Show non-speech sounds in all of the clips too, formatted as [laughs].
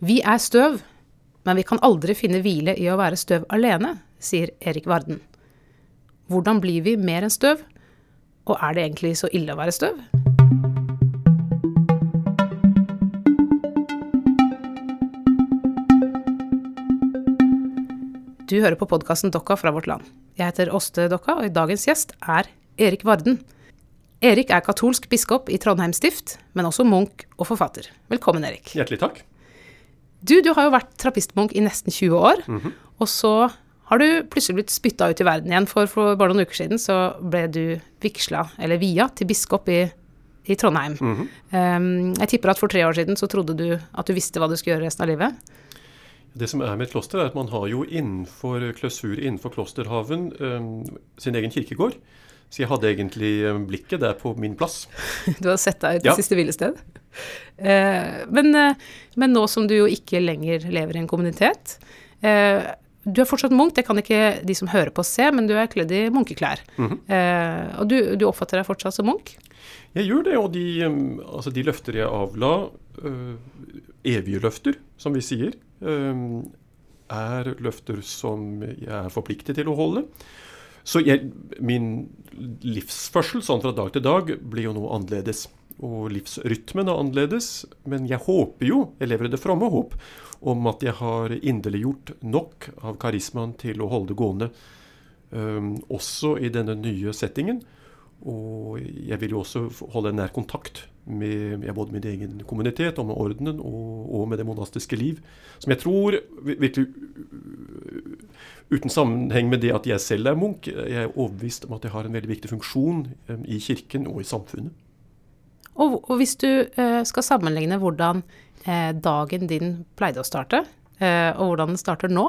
Vi er støv, men vi kan aldri finne hvile i å være støv alene, sier Erik Varden. Hvordan blir vi mer enn støv? Og er det egentlig så ille å være støv? Du hører på podkasten Dokka fra vårt land. Jeg heter Åste Dokka, og dagens gjest er Erik Varden. Erik er katolsk biskop i Trondheim stift, men også munk og forfatter. Velkommen, Erik. Hjertelig takk. Du, du har jo vært trappistmunk i nesten 20 år, Mm -hmm. og så har du plutselig blitt spytta ut i verden igjen, for for bare noen uker siden så ble du vigsla, eller via, til biskop i, i Trondheim. Mm -hmm. um, jeg tipper at for tre år siden så trodde du at du visste hva du skulle gjøre resten av livet. Det som er med et kloster, er at man har jo innenfor klausur innenfor klosterhaven um, sin egen kirkegård. Så jeg hadde egentlig blikket der på min plass. [laughs] Du har sett deg ut ja. siste hvilested? Uh, men, uh, men, nå som du jo ikke lenger lever i en kommunitet Du er fortsatt munk, det kan ikke de som hører på se, men du er kledd i munkeklær. Mm -hmm. og du, du, oppfatter deg fortsatt som munk? Jeg gjør det, og de, altså de løfter jeg avla, evige løfter, som vi sier, er løfter som jeg er forpliktet til å holde. Så jeg, min livsførsel sånn fra dag til dag blir jo noe annerledes. Og livsrytmen er annerledes. Men jeg håper jo, jeg lever i det fromme håp, om at jeg har inderliggjort nok av karismaen til å holde det gående. Um, også i denne nye settingen. Og jeg vil jo også holde nær kontakt med ja, både min egen kommunitet og med ordenen og, og, med det monastiske liv. Som jeg tror virkelig uten sammenheng med det at jeg selv er munk, jeg er overbevist om at jeg har en veldig viktig funksjon i kirken og i samfunnet. Og, og hvis du eh, skal sammenligne hvordan eh, dagen din pleide å starte, eh, og hvordan den starter nå,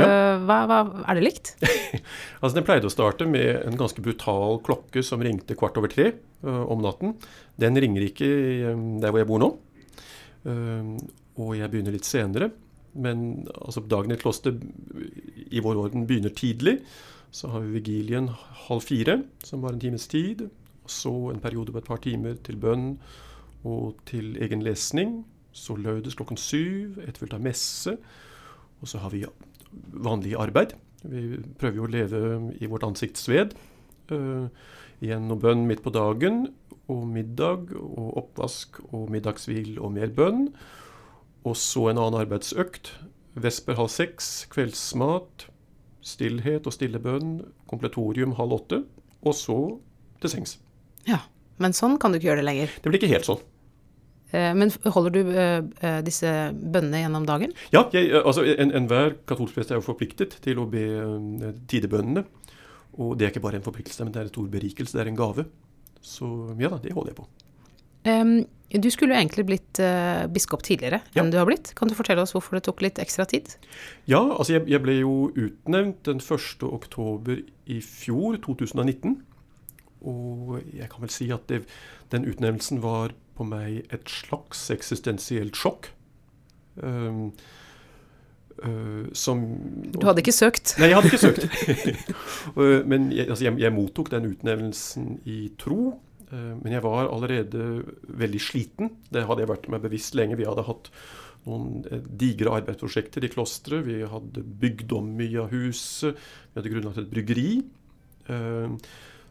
ja. hva, hva, er det likt? [laughs] altså Den pleide å starte med en ganske brutal klokke som ringte kvart over tre uh, om natten. Den ringer ikke um, der hvor jeg bor nå. Uh, og jeg begynner litt senere. Men altså, dagen i kloster i vår orden begynner tidlig. Så har vi vigilien halv fire, som var en times tid. Og så en periode på et par timer til bønn og til egen lesning. Så lødes klokken syv, etterfulgt av messe. Og så har vi vanlig arbeid. Vi prøver jo å leve i vårt ansikts sved. Uh, igjen noe bønn midt på dagen, og middag og oppvask og middagshvil og mer bønn. Og så en annen arbeidsøkt. Vesper halv seks, kveldsmat, stillhet og stille bønn, kompletorium halv åtte, og så til sengs. Ja, Men sånn kan du ikke gjøre det lenger? Det blir ikke helt sånn. Men holder du uh, disse bønnene gjennom dagen? Ja, altså enhver en katolsk prest er jo forpliktet til å be tidebønnene. Og det er ikke bare en forpliktelse, men det er en stor berikelse, det er en gave. Så ja da, det holder jeg på. Um, du skulle jo egentlig blitt uh, biskop tidligere ja. enn du har blitt. Kan du fortelle oss hvorfor det tok litt ekstra tid? Ja, altså jeg, jeg ble jo utnevnt den 1. oktober i fjor, 2019. Og jeg kan vel si at det, den utnevnelsen var på meg et slags eksistensielt sjokk. Um, uh, som Du hadde ikke søkt? Nei, jeg hadde ikke søkt. [laughs] men jeg, altså jeg, jeg, mottok den utnevnelsen i tro. Uh, men jeg var allerede veldig sliten. Det hadde jeg vært meg bevisst lenge. Vi hadde hatt noen digre arbeidsprosjekter i klosteret. Vi hadde bygd om mye av huset. Vi hadde grunnlagt et bryggeri. Uh,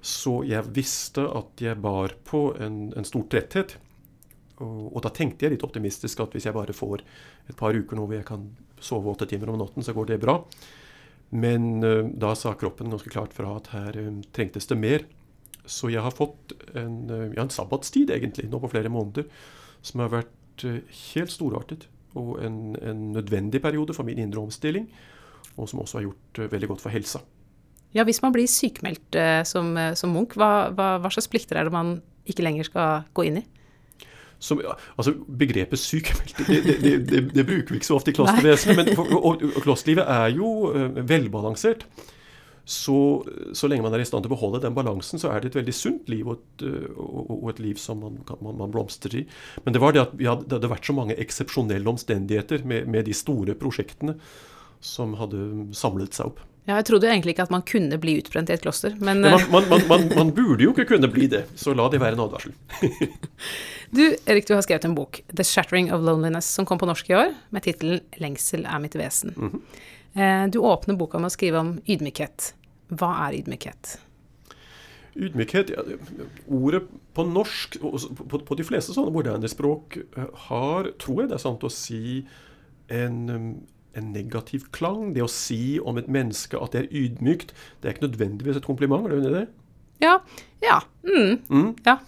så jeg visste at jeg bar på en, en stor tretthet. Og, og, da tenkte jeg litt optimistisk at hvis jeg bare får et par uker nå hvor jeg kan sove åtte timer om natten, så går det bra. Men uh, da sa kroppen ganske klart fra at her um, trengtes det mer. Så jeg har fått en, uh, ja, en sabbatstid egentlig, nå på flere måneder, som har vært helt storartet. Og en, en, nødvendig periode for min indre omstilling, og som også har gjort veldig godt for helsa. Ja, Hvis man blir sykemeldt som, som munk, hva, hva, hva slags plikter er det man ikke lenger skal gå inn i? Som, altså Begrepet sykemeldt det, det, det, det, bruker vi ikke så ofte i klostervesenet. Men og, og, og klosterlivet er jo uh, velbalansert. Så, så, lenge man er i stand til å beholde den balansen, så er det et veldig sunt liv og et, og, og et liv som man, man, man, blomstrer i. Men det var det at hadde, det hadde vært så mange eksepsjonelle omstendigheter med, med de store prosjektene som hadde samlet seg opp. Ja, jeg trodde jo egentlig ikke at man kunne bli utbrent i et kloster, men man, man, man, [laughs] man, burde jo ikke kunne bli det, så la det være en advarsel. [laughs] Du, Erik, du har skrevet en bok, 'The Shattering of Loneliness', som kom på norsk i år, med tittelen 'Lengsel er mitt vesen'. Mm -hmm. Du åpner boka med å skrive om ydmykhet. Hva er ydmykhet? Ydmykhet ja, Ordet på norsk, på, på, de fleste sånne moderne språk, eh, har, tror jeg det er sant å si, en, en, negativ klang. Det å si om et menneske at det er ydmykt, det er ikke nødvendigvis et kompliment. Er i det? Ja. Ja. Mm. Mm. ja.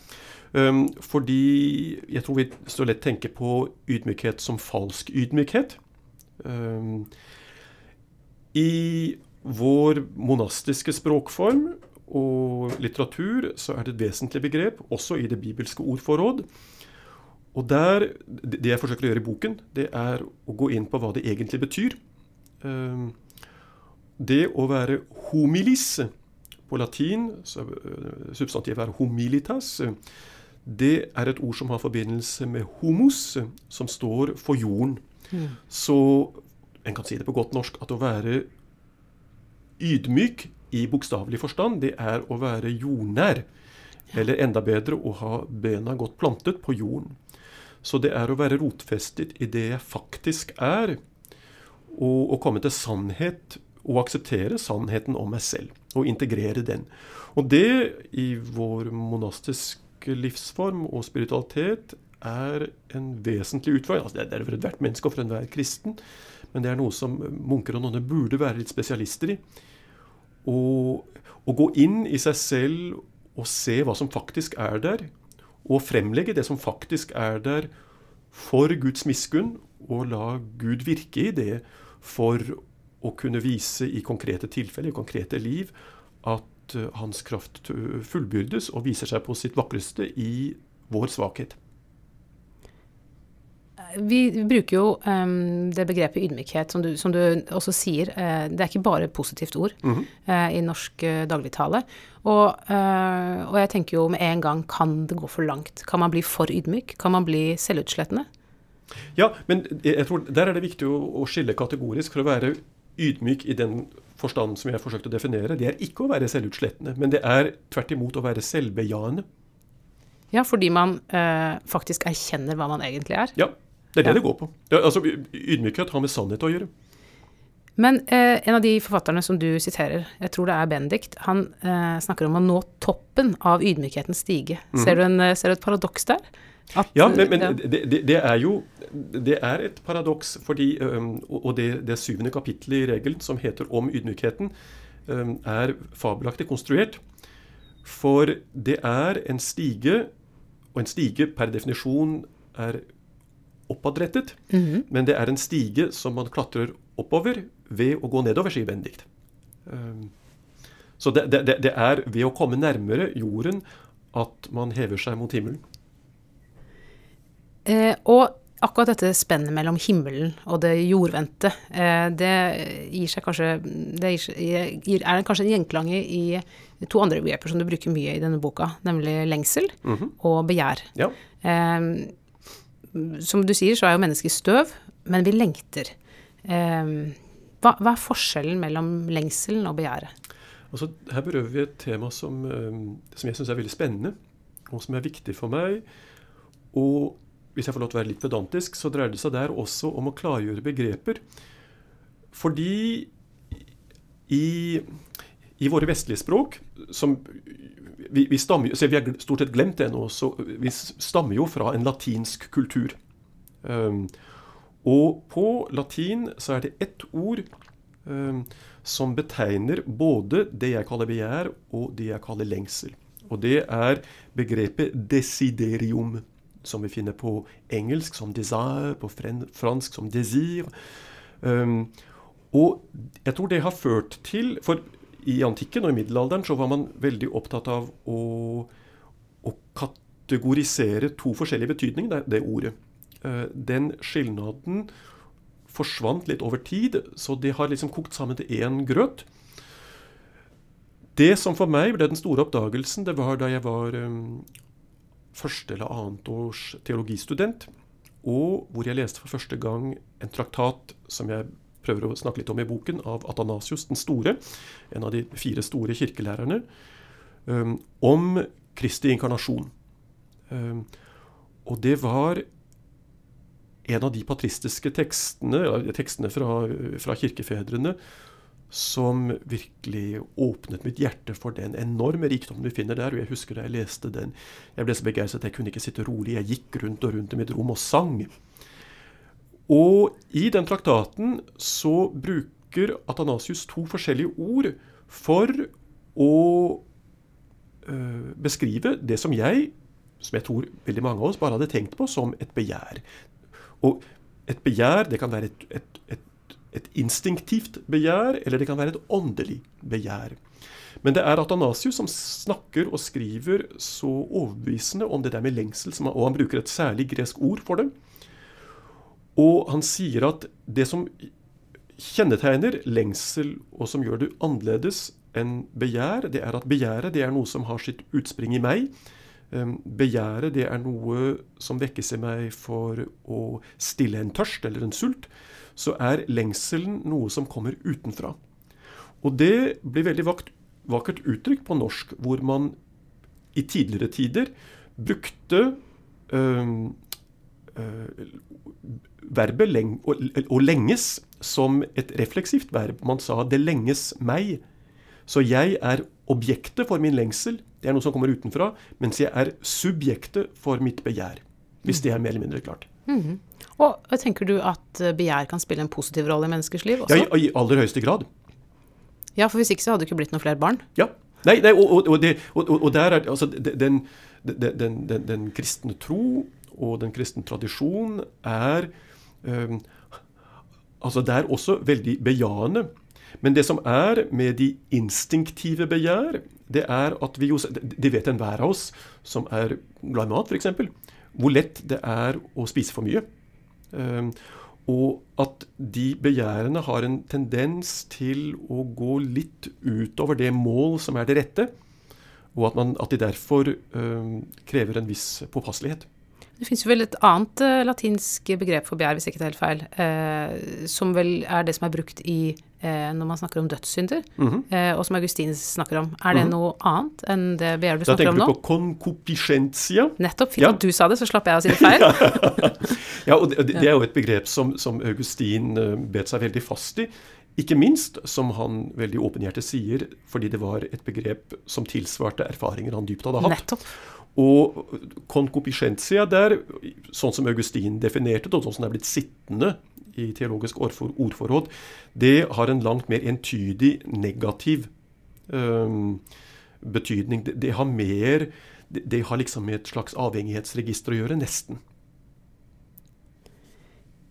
Um, fordi jeg tror vi så lett tenker på ydmykhet som falsk ydmykhet. Um, I vår monastiske språkform og litteratur så er det et vesentlig begrep, også i det bibelske ordforråd. Og der, Det jeg forsøker å gjøre i boken, det er å gå inn på hva det egentlig betyr. Um, det å være homilis på latin, eh, substantivet er homilitas, det er et ord som har forbindelse med homos, som står for jorden. Mm. Så en kan si det på godt norsk at å være ydmyk i bokstavelig forstand, det er å være jordnær. Eller enda bedre å ha bena godt plantet på jorden. Så det er å være rotfestet i det jeg faktisk er, og å komme til sannhet og akseptere sannheten om meg selv. Og integrere den. Og det i vår monastiske livsform og spiritualitet er en vesentlig utfordring. Altså det er for ethvert menneske og for enhver kristen, men det er noe som munker og nonner burde være litt spesialister i. Å gå inn i seg selv og se hva som faktisk er der, og fremlegge det som faktisk er der for Guds miskunn, og la Gud virke i det for å kunne vise i konkrete tilfeller, i konkrete liv, at Eh, hans kraft fullbyrdes og viser seg på sitt vakreste i vår svakhet. Vi bruker jo um, det begrepet ydmykhet, som du, som du også sier. Uh, det er ikke bare et positivt ord mm -hmm. uh, i norsk uh, dagligtale. Og, og, jeg tenker jo med en gang kan det gå for langt? Kan man bli for ydmyk? Kan man bli selvutslettende? Ja, men jeg tror der er det viktig å, å skille kategorisk. For å være ydmyk i den forstand som jeg har forsøkt å definere, det er ikke å være selvutslettende, men det er tvert imot å være selvbejaende. Ja, fordi man faktisk erkjenner hva man egentlig er. Ja, det er det ja. det går på. Ja, altså, Ydmykhet har med sannhet å gjøre. Men eh, en av de forfatterne som du siterer, jeg tror det er Benedikt, han eh, snakker om å nå toppen av ydmykhetens stige. Mm ser, du en, eh, ser, du et paradoks der? At, ja, men, men ja. Det, det, det, er jo det er et paradoks, fordi, og det, det syvende kapittelet i regelen, som heter om ydmykheten, er fabelaktig konstruert. For det er en stige, og en stige per definisjon er oppadrettet. Mm -hmm. Men det er en stige som man klatrer oppover ved å gå nedover, sier Benedikt. Så det, det, det er ved å komme nærmere jorden at man hever seg mot himmelen. Eh, og akkurat dette spennet mellom himmelen og det jordvendte, eh, det gir seg kanskje Det gir, er kanskje en gjenklang i to andre begreper som du bruker mye i denne boka, nemlig lengsel mm -hmm. og begjær. Ja. Eh, som du sier, så er jo mennesket støv, men vi lengter. Eh, hva, hva, er forskjellen mellom lengselen og begjæret? Altså, her berører vi et tema som, eh, som jeg syns er veldig spennende, og som er viktig for meg. Og hvis jeg får lov til å være litt pedantisk, så dreier det seg der også om å klargjøre begreper. Fordi i, i våre vestlige språk, som vi, vi, stammer, vi har stort sett glemt det nå, så vi stammer jo fra en latinsk kultur. Um, og på latin så er det ett ord um, som betegner både det jeg kaller begjær, og det jeg kaller lengsel. Og det er begrepet desiderium som vi finner på engelsk som 'desire', på fransk som 'désir'. Um, og jeg tror det har ført til For i antikken og i middelalderen så var man veldig opptatt av å, å kategorisere to forskjellige betydninger, det, det ordet. Uh, den skilnaden forsvant litt over tid, så det har liksom kokt sammen til én grøt. Det som for meg ble den store oppdagelsen, det var da jeg var um, første eller annet års teologistudent, og hvor jeg leste for første gang en traktat som jeg prøver å snakke litt om i boken, av Atanasius den store, en av de fire store kirkelærerne, um, om Kristi inkarnasjon. Um, og det var en av de patristiske tekstene, tekstene fra, fra kirkefedrene som virkelig åpnet mitt hjerte for den enorme rikdommen vi finner der. Og jeg husker da jeg leste den, jeg ble så begeistret at jeg kunne ikke sitte rolig. Jeg gikk rundt og rundt i mitt rom og sang. Og i den traktaten så bruker Atanasius to forskjellige ord for å øh, beskrive det som jeg, som jeg tror veldig mange av oss bare hadde tenkt på som et begjær. Og et begjær, det kan være et, et, et et instinktivt begjær, eller det kan være et åndelig begjær. Men det er Atanasius som snakker og skriver så overbevisende om det der med lengsel, og han bruker et særlig gresk ord for det. Og han sier at det som kjennetegner lengsel, og som gjør det annerledes enn begjær, det er at begjæret det er noe som har sitt utspring i meg. Begjæret det er noe som vekkes i meg for å stille en tørst eller en sult så er lengselen noe som kommer utenfra. Og det blir veldig vakt, vakkert uttrykk på norsk, hvor man i tidligere tider brukte øh, verbet leng, å, å, lenges som et refleksivt verb. Man sa 'det lenges meg'. Så jeg er objektet for min lengsel, det er noe som kommer utenfra, mens jeg er subjektet for mitt begjær. Hvis det er mer eller mindre klart. Mm -hmm. Og Tenker du at eh, begjær kan spille en positiv rolle i menneskers liv også? Ja, i, i aller høyeste grad. Ja, for hvis ikke så hadde det ikke blitt noen flere barn. Ja. Nei, nei og, og, det, og, og, der er altså den, den, den, den, kristne tro og den kristne tradisjon er eh, Altså det er også veldig bejaende. Men det som er med de instinktive begjær, det er at vi jo Det vet enhver av oss som er glad i mat, f.eks., hvor lett det er å spise for mye. Og at de begjærene har en tendens til å gå litt utover det mål som er det rette, og at, man, at de derfor krever en viss påpasselighet. Det fins vel et annet uh, latinsk begrep for begjær, hvis ikke det er helt feil, uh, som vel er det som er brukt i uh, når man snakker om dødssynder, mm -hmm. og som Augustin snakker om. Er det mm -hmm. noe annet enn det begjær du snakker om nå? Da tenker du på concupiscentia. Nettopp. Fint ja. at du sa det, så slapp jeg å si det feil. [laughs] ja, og det, det, er jo et begrep som, som Augustin bet seg veldig fast i. Ikke minst, som han veldig åpenhjertet sier, fordi det var et begrep som tilsvarte erfaringer han dypt hadde hatt. Nettopp. Og konkopisjentia der, sånn som Augustin definerte det, og sånn som det er blitt sittende i teologisk ordforråd, det har en langt mer entydig negativ um, betydning. Det, det, har mer det, det, har liksom med et slags avhengighetsregister å gjøre, nesten.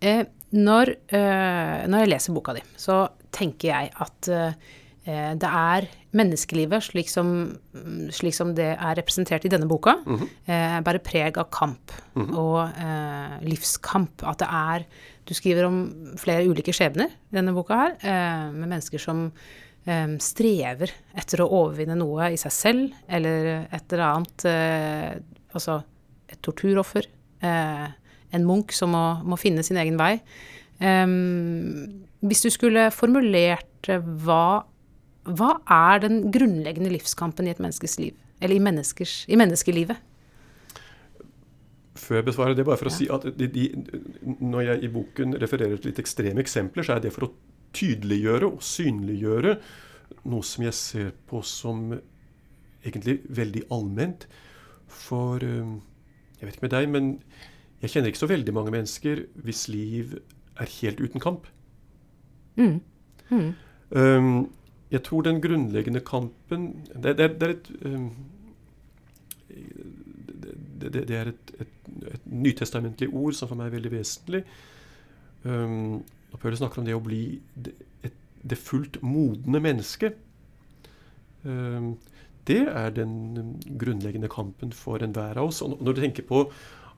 Eh, når, eh, når, jeg leser boka di, så tenker jeg at eh, det er menneskelivet, slik som, slik som, det er representert i denne boka, mm -hmm. bærer preg av kamp mm -hmm. og eh, livskamp. At det er Du skriver om flere ulike skjebner i denne boka her, eh, med mennesker som eh, strever etter å overvinne noe i seg selv, eller et eller annet eh, Altså et torturoffer. en munk som må, må, finne sin egen vei. hvis du skulle formulert hva hva er den grunnleggende livskampen i et menneskes liv? Eller i, i menneskelivet? Før jeg besvarer det, bare for å si at de, de, når jeg i boken refererer til litt ekstreme eksempler, så er det for å tydeliggjøre og synliggjøre noe som jeg ser på som egentlig veldig allment. For eh, jeg vet ikke med deg, men jeg kjenner ikke så veldig mange mennesker hvis liv er helt uten kamp. Mm. Mm. Um, jeg tror den grunnleggende kampen Det, det, det er et um, det, det, er et, et, et, nytestamentlig ord som for meg er veldig vesentlig. Um, og Paulus snakker om det å bli det, et, det fullt modne mennesket. Um, det er den grunnleggende kampen for enhver av oss. Og når du tenker på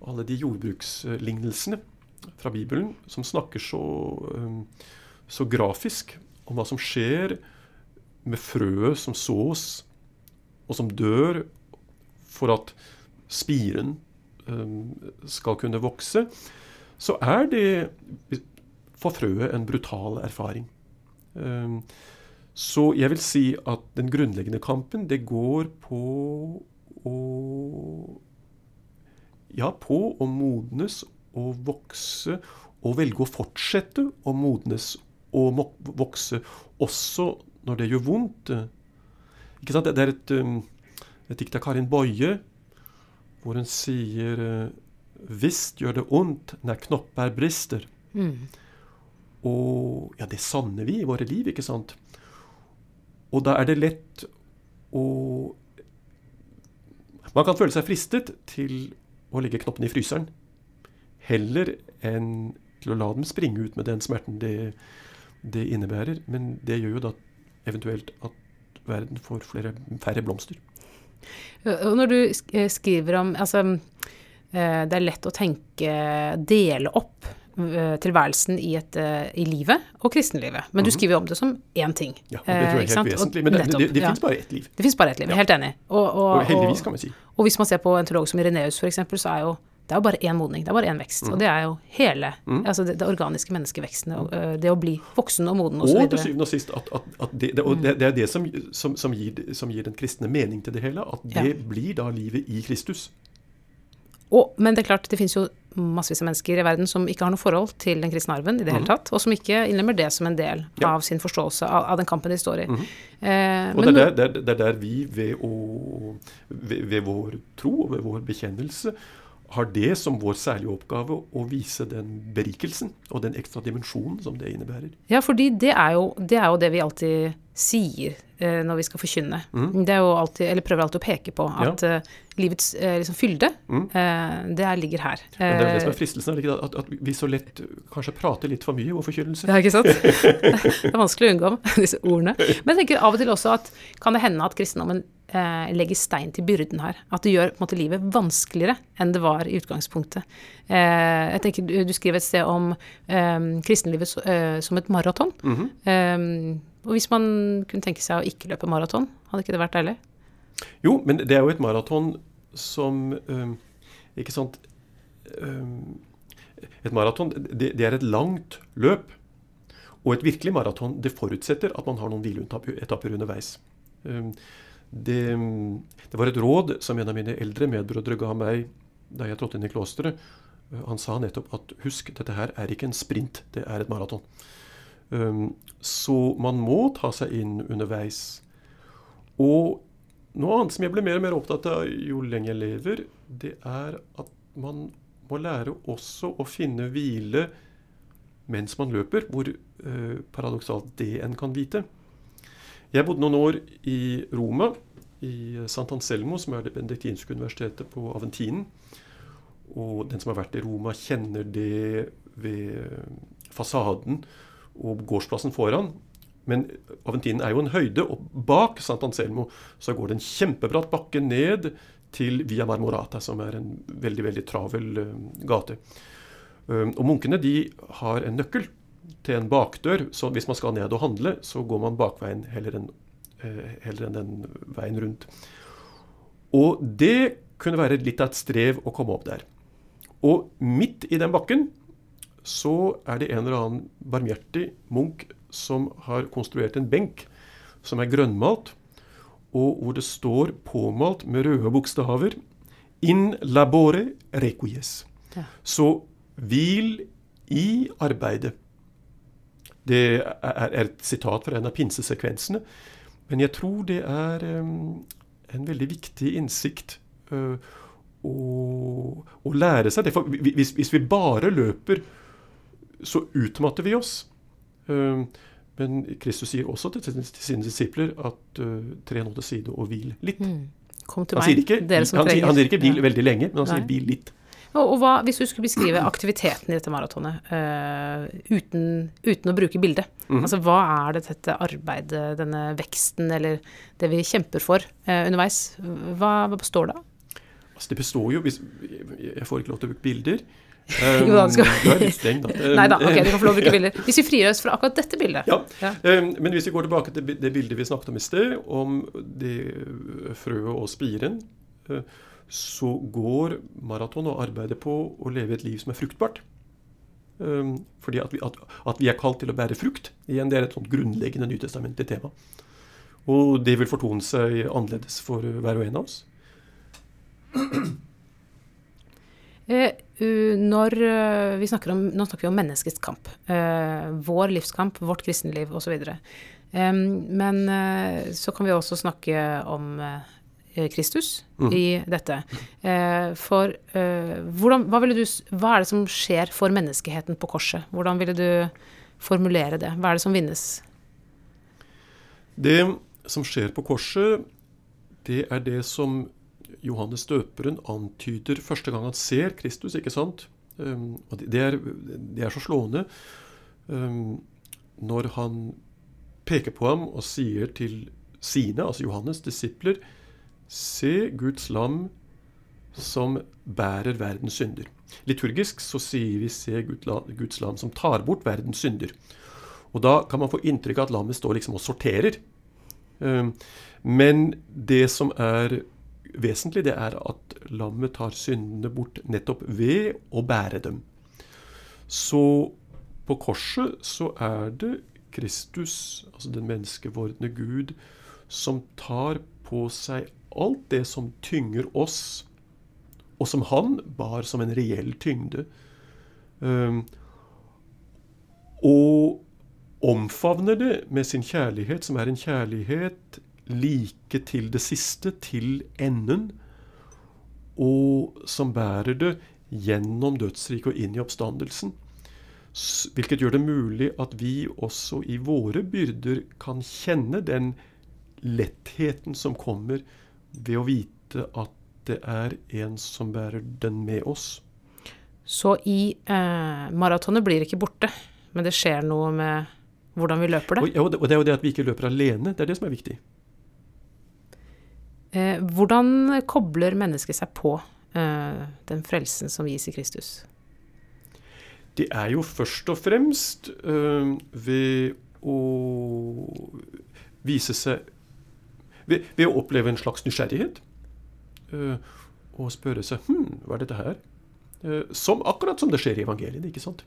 alle de jordbrukslignelsene fra Bibelen som snakker så, um, så grafisk om hva som skjer med frøet som sås, og som dør for at spiren um, skal kunne vokse, så er det for frøet en brutal erfaring. Um, så jeg vil si at den grunnleggende kampen, det går på å ja, på å modnes og vokse og velge å fortsette å modnes og vokse også når det gjør vondt. Ikke sant? Det er et, um, et dikt av Karin Boye hvor hun sier Visst gjør det ondt når knopper brister. Mm. Og ja, det savner vi i våre liv, ikke sant? Og da er det lett å Man kan føle seg fristet til å legge knoppene i fryseren heller enn til å la dem springe ut med den smerten det, det innebærer. Men det gjør jo da eventuelt at verden får flere, færre blomster. Og når du eh, skriver om Altså, eh, det er lett å tenke dele opp eh, tilværelsen i, et, i livet og kristenlivet. Men du mhm. skriver om det som én ting. Ja, og det tror jeg er helt vesentlig. Men det, det, det, det ja. fins bare ett liv. Det fins bare ett liv, ja. helt enig. Og, og, og heldigvis, kan vi si. Og hvis man ser på en teolog som Ireneus f.eks., så er jo det er jo bare én modning, det er bare én vekst. Mm. Og det er jo hele mm. altså det, det, organiske menneskeveksten. Det å bli voksen og moden osv. Og, og til syvende og sist at, at, at det, det, og det, er det som, som, som, gir, som, gir, den kristne mening til det hele. At det ja. blir da livet i Kristus. Og, men det er klart, det finnes jo massevis av mennesker i verden som ikke har noe forhold til den kristne arven i det hele mm. tatt, og som ikke innlemmer det som en del ja. av sin forståelse av, av, den kampen de står i. Mm. Eh, og det er, der, det, er der, vi ved, å, ved, ved vår tro og ved vår bekjennelse har det som vår særlige oppgave å vise den berikelsen og den ekstra dimensjonen som det innebærer. Ja, fordi det er jo det, er jo det vi alltid sier eh, når vi skal forkynne. Mm. Det er jo alltid, eller prøver alltid å peke på at ja. uh, livets uh, liksom fylde, mm. det ligger her. Men det er det som er fristelsen, at, at, vi så lett kanskje prater litt for mye om forkynnelse. Ja, ikke sant. [laughs] det er vanskelig å unngå [laughs] disse ordene. Men jeg tenker av og til også at kan det hende at kristendommen eh, legger stein til byrden her. At det gjør måte, livet vanskeligere enn det var i utgangspunktet. Eh, jeg tenker, Du, skriver et sted om eh, kristenlivet eh, som et maraton. Mm -hmm. Og hvis man kunne tenke seg å ikke løpe maraton, hadde ikke det vært deilig? Jo, men det er jo et maraton som eh, Ikke sant Et maraton, det, det er et langt løp. Og et virkelig maraton det forutsetter at man har noen hvileetapper underveis. Det, det, var et råd som en av mine eldre medbrødre ga meg da jeg trådte inn i klosteret. Han sa nettopp at husk, dette her er ikke en sprint, det er et maraton. Så man må ta seg inn underveis. Og noe annet som jeg ble mer og mer opptatt av jo lenger jeg lever, det er at man må lære også å finne hvile mens man løper, hvor uh, paradoksalt det en kan vite. Jeg bodde noen år i Roma, i Sant Anselmo, som er det benediktinske universitetet på Aventinen. Og den som har vært i Roma, kjenner det ved fasaden og gårdsplassen foran. Men Aventinen er jo en høyde, og bak Sant Anselmo så går det en kjempebratt bakke ned til Via Marmorata, som er en veldig veldig travel uh, gate. Um, og munkene de har en nøkkel til en bakdør. Så hvis man skal ned og handle, så går man bakveien heller enn, eh, heller enn den veien rundt. Og det kunne være litt av et strev å komme opp der. Og midt i den bakken så er det en eller annen barmhjertig munk som har konstruert en benk som er grønnmalt, og hvor det står påmalt med røde bokstaver In labore requies. Ja. Så hvil i arbeidet. Det er, et sitat fra en av pinsesekvensene. Men jeg tror det er um, en veldig viktig innsikt uh, å, å, lære seg det. For hvis, hvis, vi bare løper, så utmatter vi oss. Uh, men Kristus sier også til, sine disipler at uh, tre nå til side og hvil litt. Mm. Kom til meg, ikke, dere som han, trenger. Han sier ikke 'hvil ja. veldig lenge', men han Nei. sier 'hvil litt'. Og hva, hvis du skulle beskrive [clears throat] aktiviteten i dette maratonet uh, uten, uten, å bruke bildet, mm. altså hva er det dette arbeidet, denne veksten, eller det vi kjemper for uh, underveis, hva, hva, består det av? Altså det består jo hvis, Jeg får ikke lov til å bruke bilder. Um, jo da, du skal Du er litt streng, da. [laughs] Nei da, ok, du kan få lov å bruke bilder. Hvis vi frigjør oss fra akkurat dette bildet. Ja, ja. Um, men hvis vi går tilbake til det bildet vi snakket om i sted, om det frøet og spiren. Uh, så går maraton og arbeider på å leve et liv som er fruktbart. Um, fordi at vi, at, at vi, er kalt til å bære frukt. Igjen, Det er et sånt grunnleggende nytestamentlig tema. Og det vil fortone seg annerledes for hver og en av oss. Eh, når vi snakker om, Nå snakker vi om menneskets kamp. vår livskamp, vårt kristenliv osv. Men så kan vi også snakke om Kristus mm. i dette. for hvordan, hva, du, hva er det som skjer for menneskeheten på korset? Hvordan ville du formulere det? Hva er det som vinnes? Det som skjer på korset, det er det som Johannes døperen antyder første gang han ser Kristus. ikke sant? Um, og det er, det er, så slående um, når han peker på ham og sier til sine, altså Johannes' disipler, Se Guds lam som bærer verdens synder. Liturgisk så sier vi 'se Guds lam som tar bort verdens synder'. Og da kan man få inntrykk av at lammet står liksom og sorterer. Um, men det som er vesentlig, det er at lammet tar syndene bort nettopp ved å bære dem. Så på korset så er det Kristus, altså den menneskevordne Gud, som tar på seg alt det som tynger oss, og som han bar som en reell tyngde. Um, og omfavner det med sin kjærlighet, som er en kjærlighet like til det siste, til enden, og som bærer det gjennom dødsriket og inn i oppstandelsen. Hvilket gjør det mulig at vi også i våre byrder kan kjenne den lettheten som kommer ved å vite at det er en som bærer den med oss. Så i eh, maratonet blir det ikke borte, men det skjer noe med hvordan vi løper det? Og, og det er jo det at vi ikke løper alene. Det er det som er viktig. Eh, hvordan kobler mennesket seg på eh, den frelsen som gis i Kristus? Det er jo først og fremst øh, ved å vise seg ved, ved, å oppleve en slags nysgjerrighet. Øh, og spørre seg hm, hva er dette her? Uh, som, akkurat som det skjer i evangeliet. ikke sant?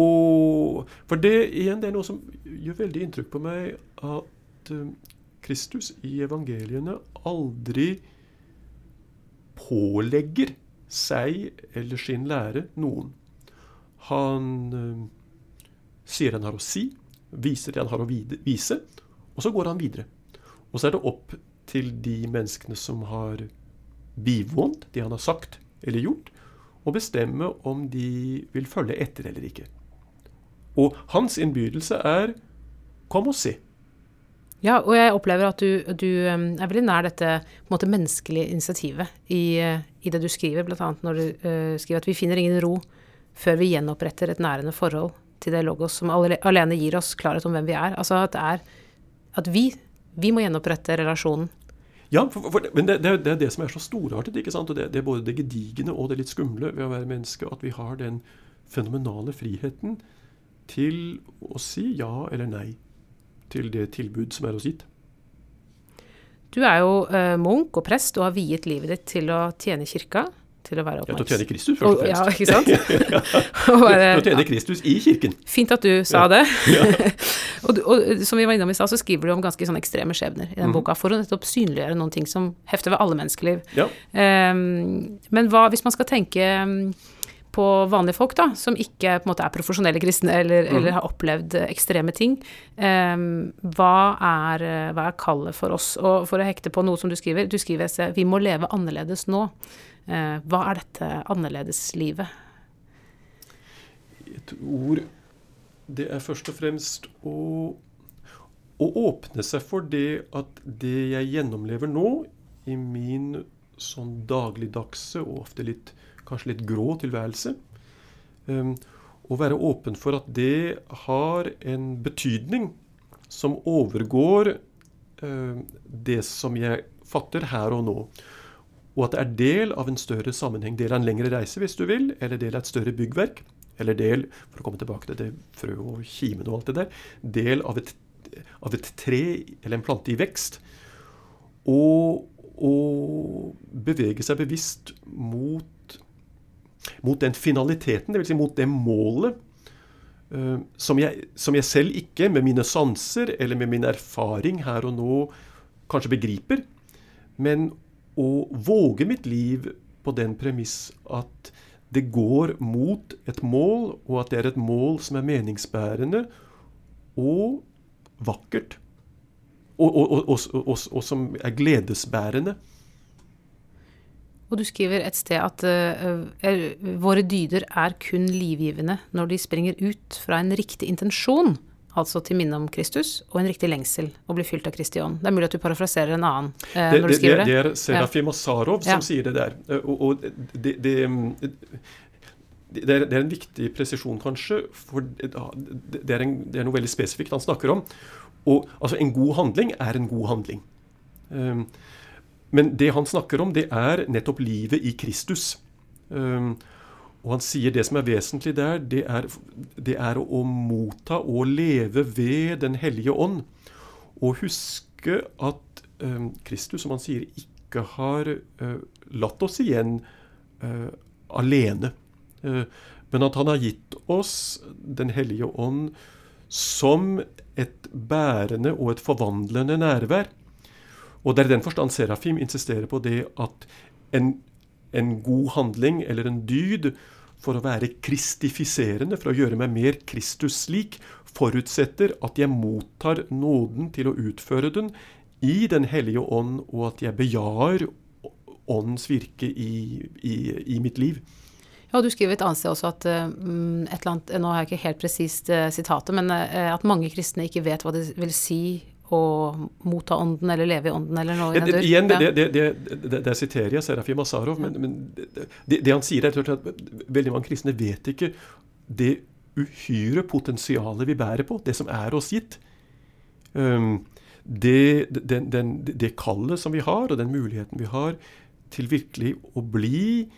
Og For det igjen, det er noe som gjør veldig inntrykk på meg, at uh, Kristus i evangeliene aldri pålegger seg eller sin lære noen. Han uh, sier han har å si, viser det han har å vise, og så går han videre. Og så er det opp til de menneskene som har bivånt det han har sagt eller gjort, å bestemme om de vil følge etter eller ikke. Og hans innbydelse er 'kom og se'. Ja, og jeg opplever at du, du um, er veldig nær dette måte, menneskelige initiativet i, uh, i, det du skriver, bl.a. når du uh, skriver at vi finner ingen ro før vi gjenoppretter et nærende forhold til det logos som alene gir oss klarhet om hvem vi er. Altså at er at vi, vi må gjenopprette relasjonen. Ja, for, for, men det, det, det, er det som er så storartet. ikke sant? Og det, det, er både det gedigne og det litt skumle ved å være menneske. At vi har den fenomenale friheten til å si ja eller nei til det tilbud som er oss gitt. Du er jo eh, munk og prest og har viet livet ditt til å tjene kirka. Til å være. Ja, til å tjene Kristus, først og fremst. Ja, ikke sant? [laughs] [laughs] Til å tjene Kristus i kirken. Fint at du sa det. [laughs] og, og, som vi var innom i stad, så skriver du om ganske sånne ekstreme skjebner i den mm. boka for å nettopp synliggjøre noen ting som hefter ved alle menneskeliv. Ja. Um, men hva, hvis man skal tenke um, på vanlige folk, da, som ikke på en måte er profesjonelle kristne eller, mm. eller har opplevd ekstreme ting. Um, hva, er, hva er kallet for oss? Og for å hekte på noe som du skriver, du skriver at vi må leve annerledes nå. Uh, hva er dette annerledeslivet? Et ord Det er først og fremst å, å åpne seg for det at det jeg gjennomlever nå, i min sånn dagligdagse og ofte litt kanskje litt grå tilværelse. Og være åpen for at det har en betydning som overgår uh, det som jeg fatter her og nå. Og at det er del av en større sammenheng. Del av en lengre reise, hvis du vil, eller del av et større byggverk. Eller del for å komme tilbake til det frø og kimen og alt det der, del av et, av et tre eller en plante i vekst. Og, og bevege seg bevisst mot mot den finaliteten, dvs. Si mot det målet uh, som, jeg, som, jeg, selv ikke, med mine sanser eller med min erfaring her og nå, kanskje begriper. Men å våge mitt liv på den premiss at det går mot et mål, og at det er et mål som er meningsbærende og vakkert. Og, og, og, og som er gledesbærende. Og du skriver et sted at uh, våre dyder er kun livgivende når de springer ut fra en riktig intensjon altså til minne om Kristus, og en riktig lengsel å bli fylt av Kristi ånd. Det er mulig at du parafraserer en annen eh, når du skriver det. Det, det er Serafim ja. Asarov som ja. sier det der. Eh, og, og det, det, det, er, det, er, en viktig presisjon, kanskje, for det er, en, det er, noe veldig spesifikt han snakker om. Og altså, En god handling er en god handling. Um, men det han snakker om, det er nettopp livet i Kristus. Um, og han sier det som er vesentlig der, det er, det er å motta og leve ved Den hellige ånd. Og huske at uh, Kristus, som han sier, ikke har uh, latt oss igjen uh, alene. men at han har gitt oss Den hellige ånd som et bærende og et forvandlende nærvær. Og det er i den forstand Serafim insisterer på det at en en god handling eller en dyd for å være kristifiserende, for å gjøre meg mer Kristus-lik, forutsetter at jeg mottar nåden til å utføre den i Den hellige ånd, og at jeg bejaer åndens virke i, i, i mitt liv. Ja, Du skriver et annet sted også at um, et eller annet, Nå har jeg ikke helt presist uh, sitatet, men uh, at mange kristne ikke vet hva det vil si å motta ånden eller leve i ånden eller noe i den. Igjen, det, det, det, det, siterer jeg Serafim Asarov, men, men det, han sier, er at veldig mange kristne vet ikke det uhyre potensialet vi bærer på, det som er oss gitt. Um, det, den, den, det kallet som vi har, og den muligheten vi har til virkelig å bli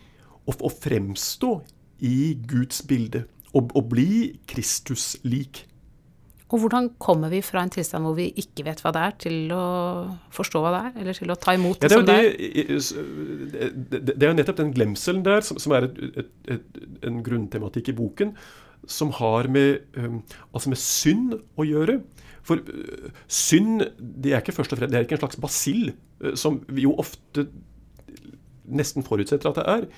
og, og fremstå i Guds bilde. Å bli Kristus-lik. Og hvordan kommer vi fra en tilstand hvor vi ikke vet hva det er, til å forstå hva det er, eller til å ta imot det, ja, det som det er? Det, er jo nettopp den glemselen der, som, som er et, et, et, en grunntematikk i boken, som har med, um, altså med synd å gjøre. For uh, synd det er ikke først og fremst, det er ikke en slags basill, uh, som vi jo ofte nesten forutsetter at det er.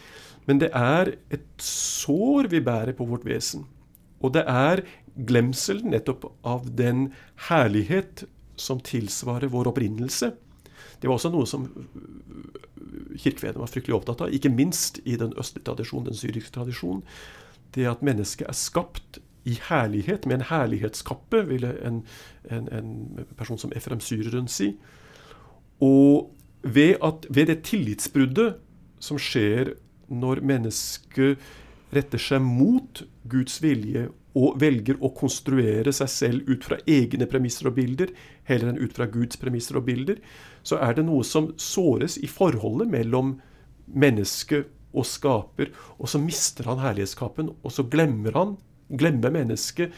Men det er et sår vi bærer på vårt vesen. Og det er glemsel nettopp av den herlighet som tilsvarer vår opprinnelse. Det var også noe som kirkefedrene var fryktelig opptatt av, ikke minst i den østlige tradisjonen, den syriske tradisjonen. Det at mennesket er skapt i herlighet, med en herlighetskappe, ville en, en, en person som Efrem Syreren si. Og ved, at, ved det tillitsbruddet som skjer når mennesket retter seg mot Guds vilje og velger å konstruere seg selv ut fra egne premisser og bilder, heller enn ut fra Guds premisser og bilder, så er det noe som såres i forholdet mellom menneske og skaper. Og så mister han herlighetskapen, og så glemmer han, glemmer mennesket,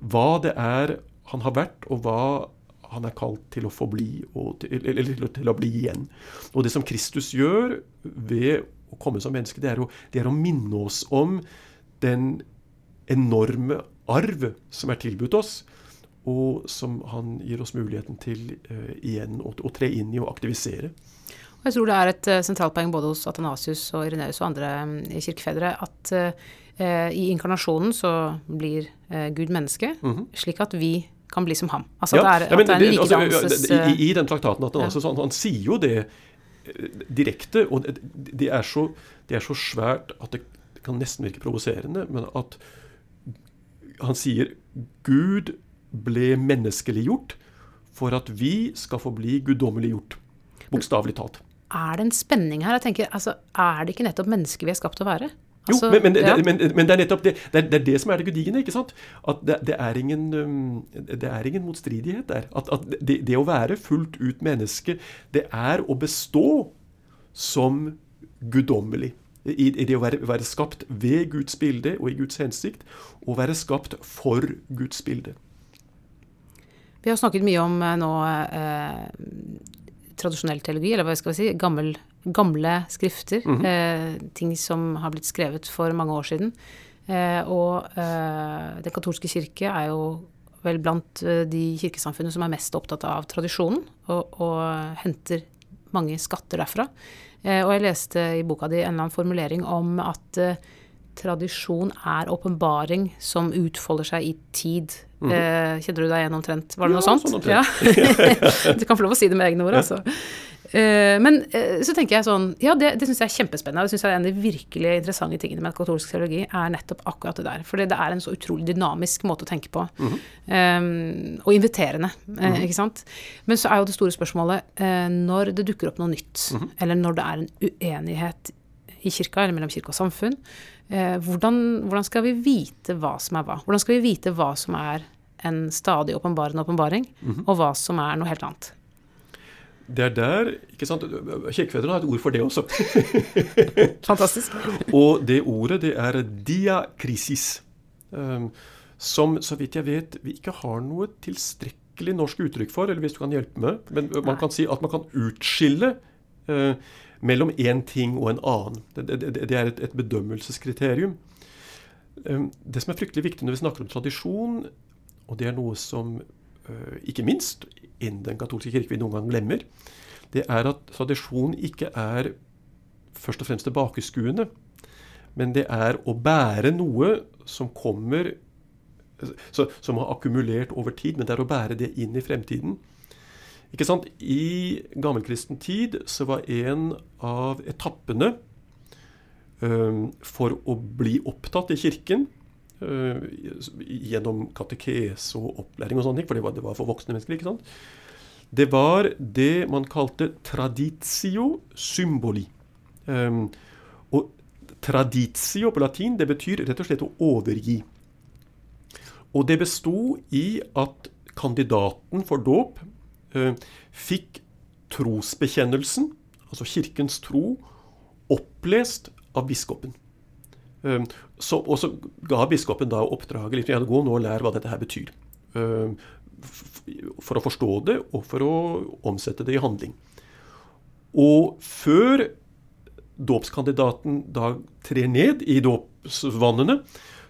hva det er han har vært, og hva han er kalt til å forbli, til, til å bli igjen. Og det som Kristus gjør ved å komme som menneske, det er å, det er å minne oss om den enorme arv som er tilbudt oss, og som han gir oss muligheten til uh, igjen å, å, tre inn i og aktivisere. Og jeg tror det er et uh, sentralt poeng både hos Athanasius og Ireneus og andre um, kirkefedre at uh, i inkarnasjonen så blir Gud menneske, mm -hmm. slik at vi kan bli som ham. Altså ja, det er, ja, det, det, altså, i, i, den traktaten at han, ja. altså, han, han, sier jo det direkte, og det, er så, det er så svært at det kan nesten virke provoserende, men at han sier Gud ble menneskeliggjort for at vi skal få bli guddommeliggjort. Bokstavelig talt. Er det en spenning her? Jeg tenker, altså, Er det ikke nettopp mennesker vi er skapt til å være? Altså, jo, men, men, ja. men, men, det er nettopp det. Det er, det er, det som er det gudigende, ikke sant? At det, det, er, ingen, det er ingen motstridighet der. At, at det, å være fullt ut menneske, det er å bestå som guddommelig i, det å være, være, skapt ved Guds bilde og i Guds hensikt, og være skapt for Guds bilde. Vi har snakket mye om eh, nå eh, tradisjonell teologi, eller hva skal vi si, gammel, gamle skrifter. Mm -hmm. eh, ting som har blitt skrevet for mange år siden. Eh, og eh, Den katolske kirke er jo vel blant eh, de kirkesamfunnene som er mest opptatt av tradisjonen, og, og henter mange skatter derfra. Eh, og jeg leste i boka di en eller annen formulering om at eh, tradisjon er åpenbaring som utfolder seg i tid. Mm. Eh, kjenner du deg igjen omtrent? Var det ja, noe sånt? Sånn ja. [laughs] [laughs] du kan få lov å si det med egne ord, altså. Eh, men eh, så tenker jeg sånn Ja, det, det syns jeg er kjempespennende. Det syns jeg er en av de virkelig interessante tingene med katolsk teologi, er nettopp akkurat det der. For det er en så utrolig dynamisk måte å tenke på. Mm um, og inviterende, mm ikke sant. Men så er jo det store spørsmålet når det dukker opp noe nytt, mm eller når det er en uenighet i kirka, eller mellom kirke og samfunn, hvordan, hvordan skal vi vite hva som er hva? Hvordan skal vi vite hva som er en stadig åpenbarende åpenbaring, -hmm. og hva som er noe helt annet? Det er der ikke sant, Kirkefedrene har et ord for det også. [laughs] Fantastisk. og det ordet, det er diakrisis. Um, som, så vidt jeg vet, vi ikke har noe tilstrekkelig norsk uttrykk for, eller hvis du kan hjelpe meg. Men man kan si at man kan utskille uh, mellom én ting og en annen. Det, det, det er et, et bedømmelseskriterium. Um, det som er fryktelig viktig når vi snakker om tradisjon, og det er noe som uh, ikke minst innen den katolske kirke vi noen gang glemmer, det er at tradisjon ikke er først og fremst tilbakeskuende. Men det er å bære noe som kommer Som har akkumulert over tid, men det er å bære det inn i fremtiden. Ikke sant? I gammelkristen tid så var en av etappene um, for å bli opptatt i kirken uh, gjennom katekese og opplæring og sånne ting, for det var, det var for voksne mennesker. ikke sant? Det var det man kalte traditio symboli. Um, og traditio på latin det betyr rett og slett å overgi. Og det besto i at kandidaten for dåp fikk trosbekjennelsen, altså kirkens tro, opplest av biskopen. Um, så, og så ga biskopen da oppdraget litt, gå nå og lær hva dette her betyr. Um, for å forstå det og for å omsette det i handling. Og før dåpskandidaten da trer ned i dåpsvannene,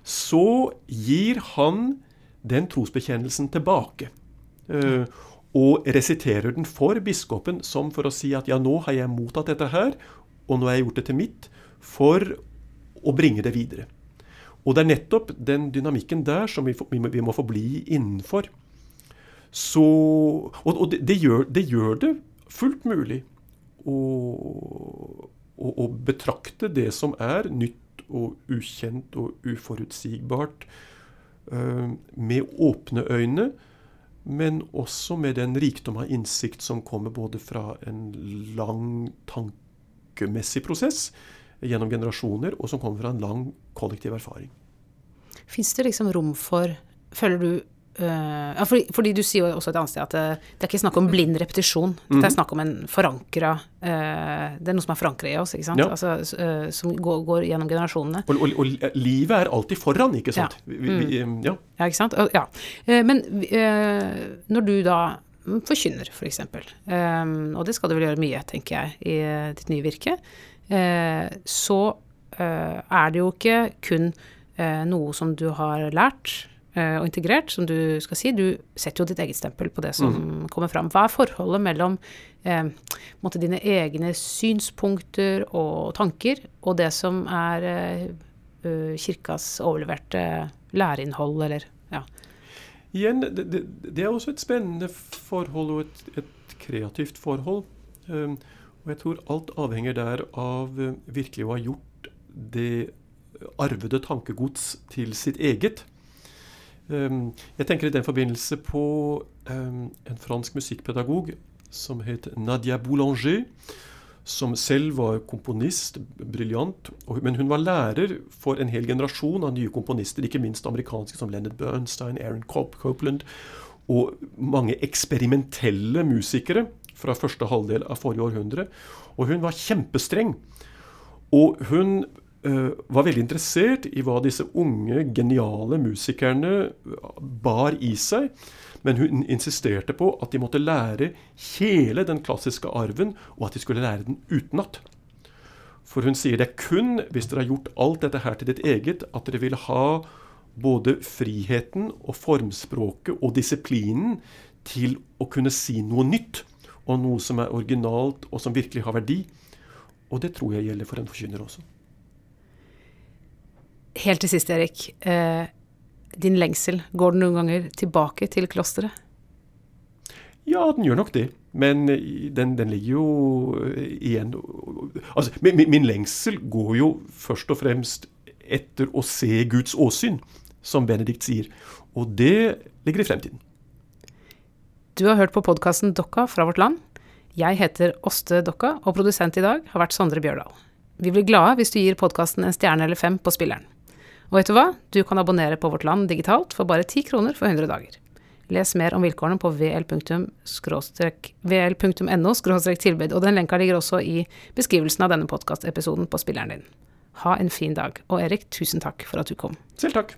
så gir han den trosbekjennelsen tilbake. Uh, og resiterer den for biskopen som for å si at ja, nå har jeg mottatt dette her, og nå har jeg gjort det til mitt, for å bringe det videre. Og det er nettopp den dynamikken der som vi, vi må forbli innenfor. Så, og, og det, det, gjør, det, gjør, det fullt mulig å, å, å, betrakte det som er nytt og ukjent og uforutsigbart, uh, med åpne øyne, men også med den rikdom av innsikt som kommer både fra en lang tankemessig prosess gjennom generasjoner, og som kommer fra en lang kollektiv erfaring. Fins det liksom rom for Føler du ja, fordi, fordi, du sier jo også et annet sted at det, eh, det er ikke snakk om blind repetisjon. Det er mhm. snakk om en forankra uh, Det er noe som er forankra i oss, ikke sant. Ja. Altså, som går, går, gjennom generasjonene. Og, og, og, livet er alltid foran, ikke sant. Ja, vi, vi, mm. ja. ja ikke sant. ja. men når du da forkynner, f.eks., for eksempel, og det skal du vel gjøre mye, tenker jeg, i ditt nye virke, så er det jo ikke kun noe som du har lært Eh, og integrert, som du skal si. Du setter jo ditt eget stempel på det som mm. kommer fram. Hva er forholdet mellom eh, dine egne synspunkter og tanker og det som er eh, eh, kirkas overleverte læreinnhold, eller ja. Igjen, det, det, det, er også et spennende forhold og et, et kreativt forhold. Um, og jeg tror alt avhenger der av virkelig å ha gjort det arvede tankegods til sitt eget. Ehm, jeg tenker i den forbindelse på ehm, en fransk musikkpedagog som het Nadia Boulanger. Som selv var komponist, briljant. Men hun var lærer for en hel generasjon av nye komponister, ikke minst amerikanske som Leonard Bernstein, Aaron Copeland og mange eksperimentelle musikere fra første halvdel av forrige århundre. Og hun var kjempestreng. Og hun var veldig interessert i hva disse unge, geniale musikerne eh, bar i seg. Men hun insisterte på at de måtte lære hele den klassiske arven, og at de skulle lære den utenat. For hun sier det er kun hvis dere har gjort alt dette her til ditt eget, at dere vil ha både friheten og formspråket og disiplinen til å kunne si noe nytt. og noe som er originalt, og som virkelig har verdi. Og det tror jeg gjelder for en forkynner også. Helt til sist, Erik. Eh, din lengsel, går den noen ganger tilbake til klosteret? Ja, den gjør nok det. Men den, den ligger jo eh, igjen Altså, min, min, lengsel går jo først og fremst etter å se Guds åsyn, som Benedikt sier. Og det ligger i fremtiden. Du har hørt på podkasten Dokka fra vårt land. Jeg heter Åste Dokka, og produsent i dag har vært Sondre Bjørdal. Vi blir glade hvis du gir podkasten en stjerne eller fem på spilleren. Og vet du hva? Du kan abonnere på Vårt Land digitalt for bare 10 kroner for 100 dager. Les mer om vilkårene på vl.no tilbud, og den lenka ligger også i beskrivelsen av denne podkastepisoden på spilleren din. Ha en fin dag. Og Erik, tusen takk for at du kom. Selv takk.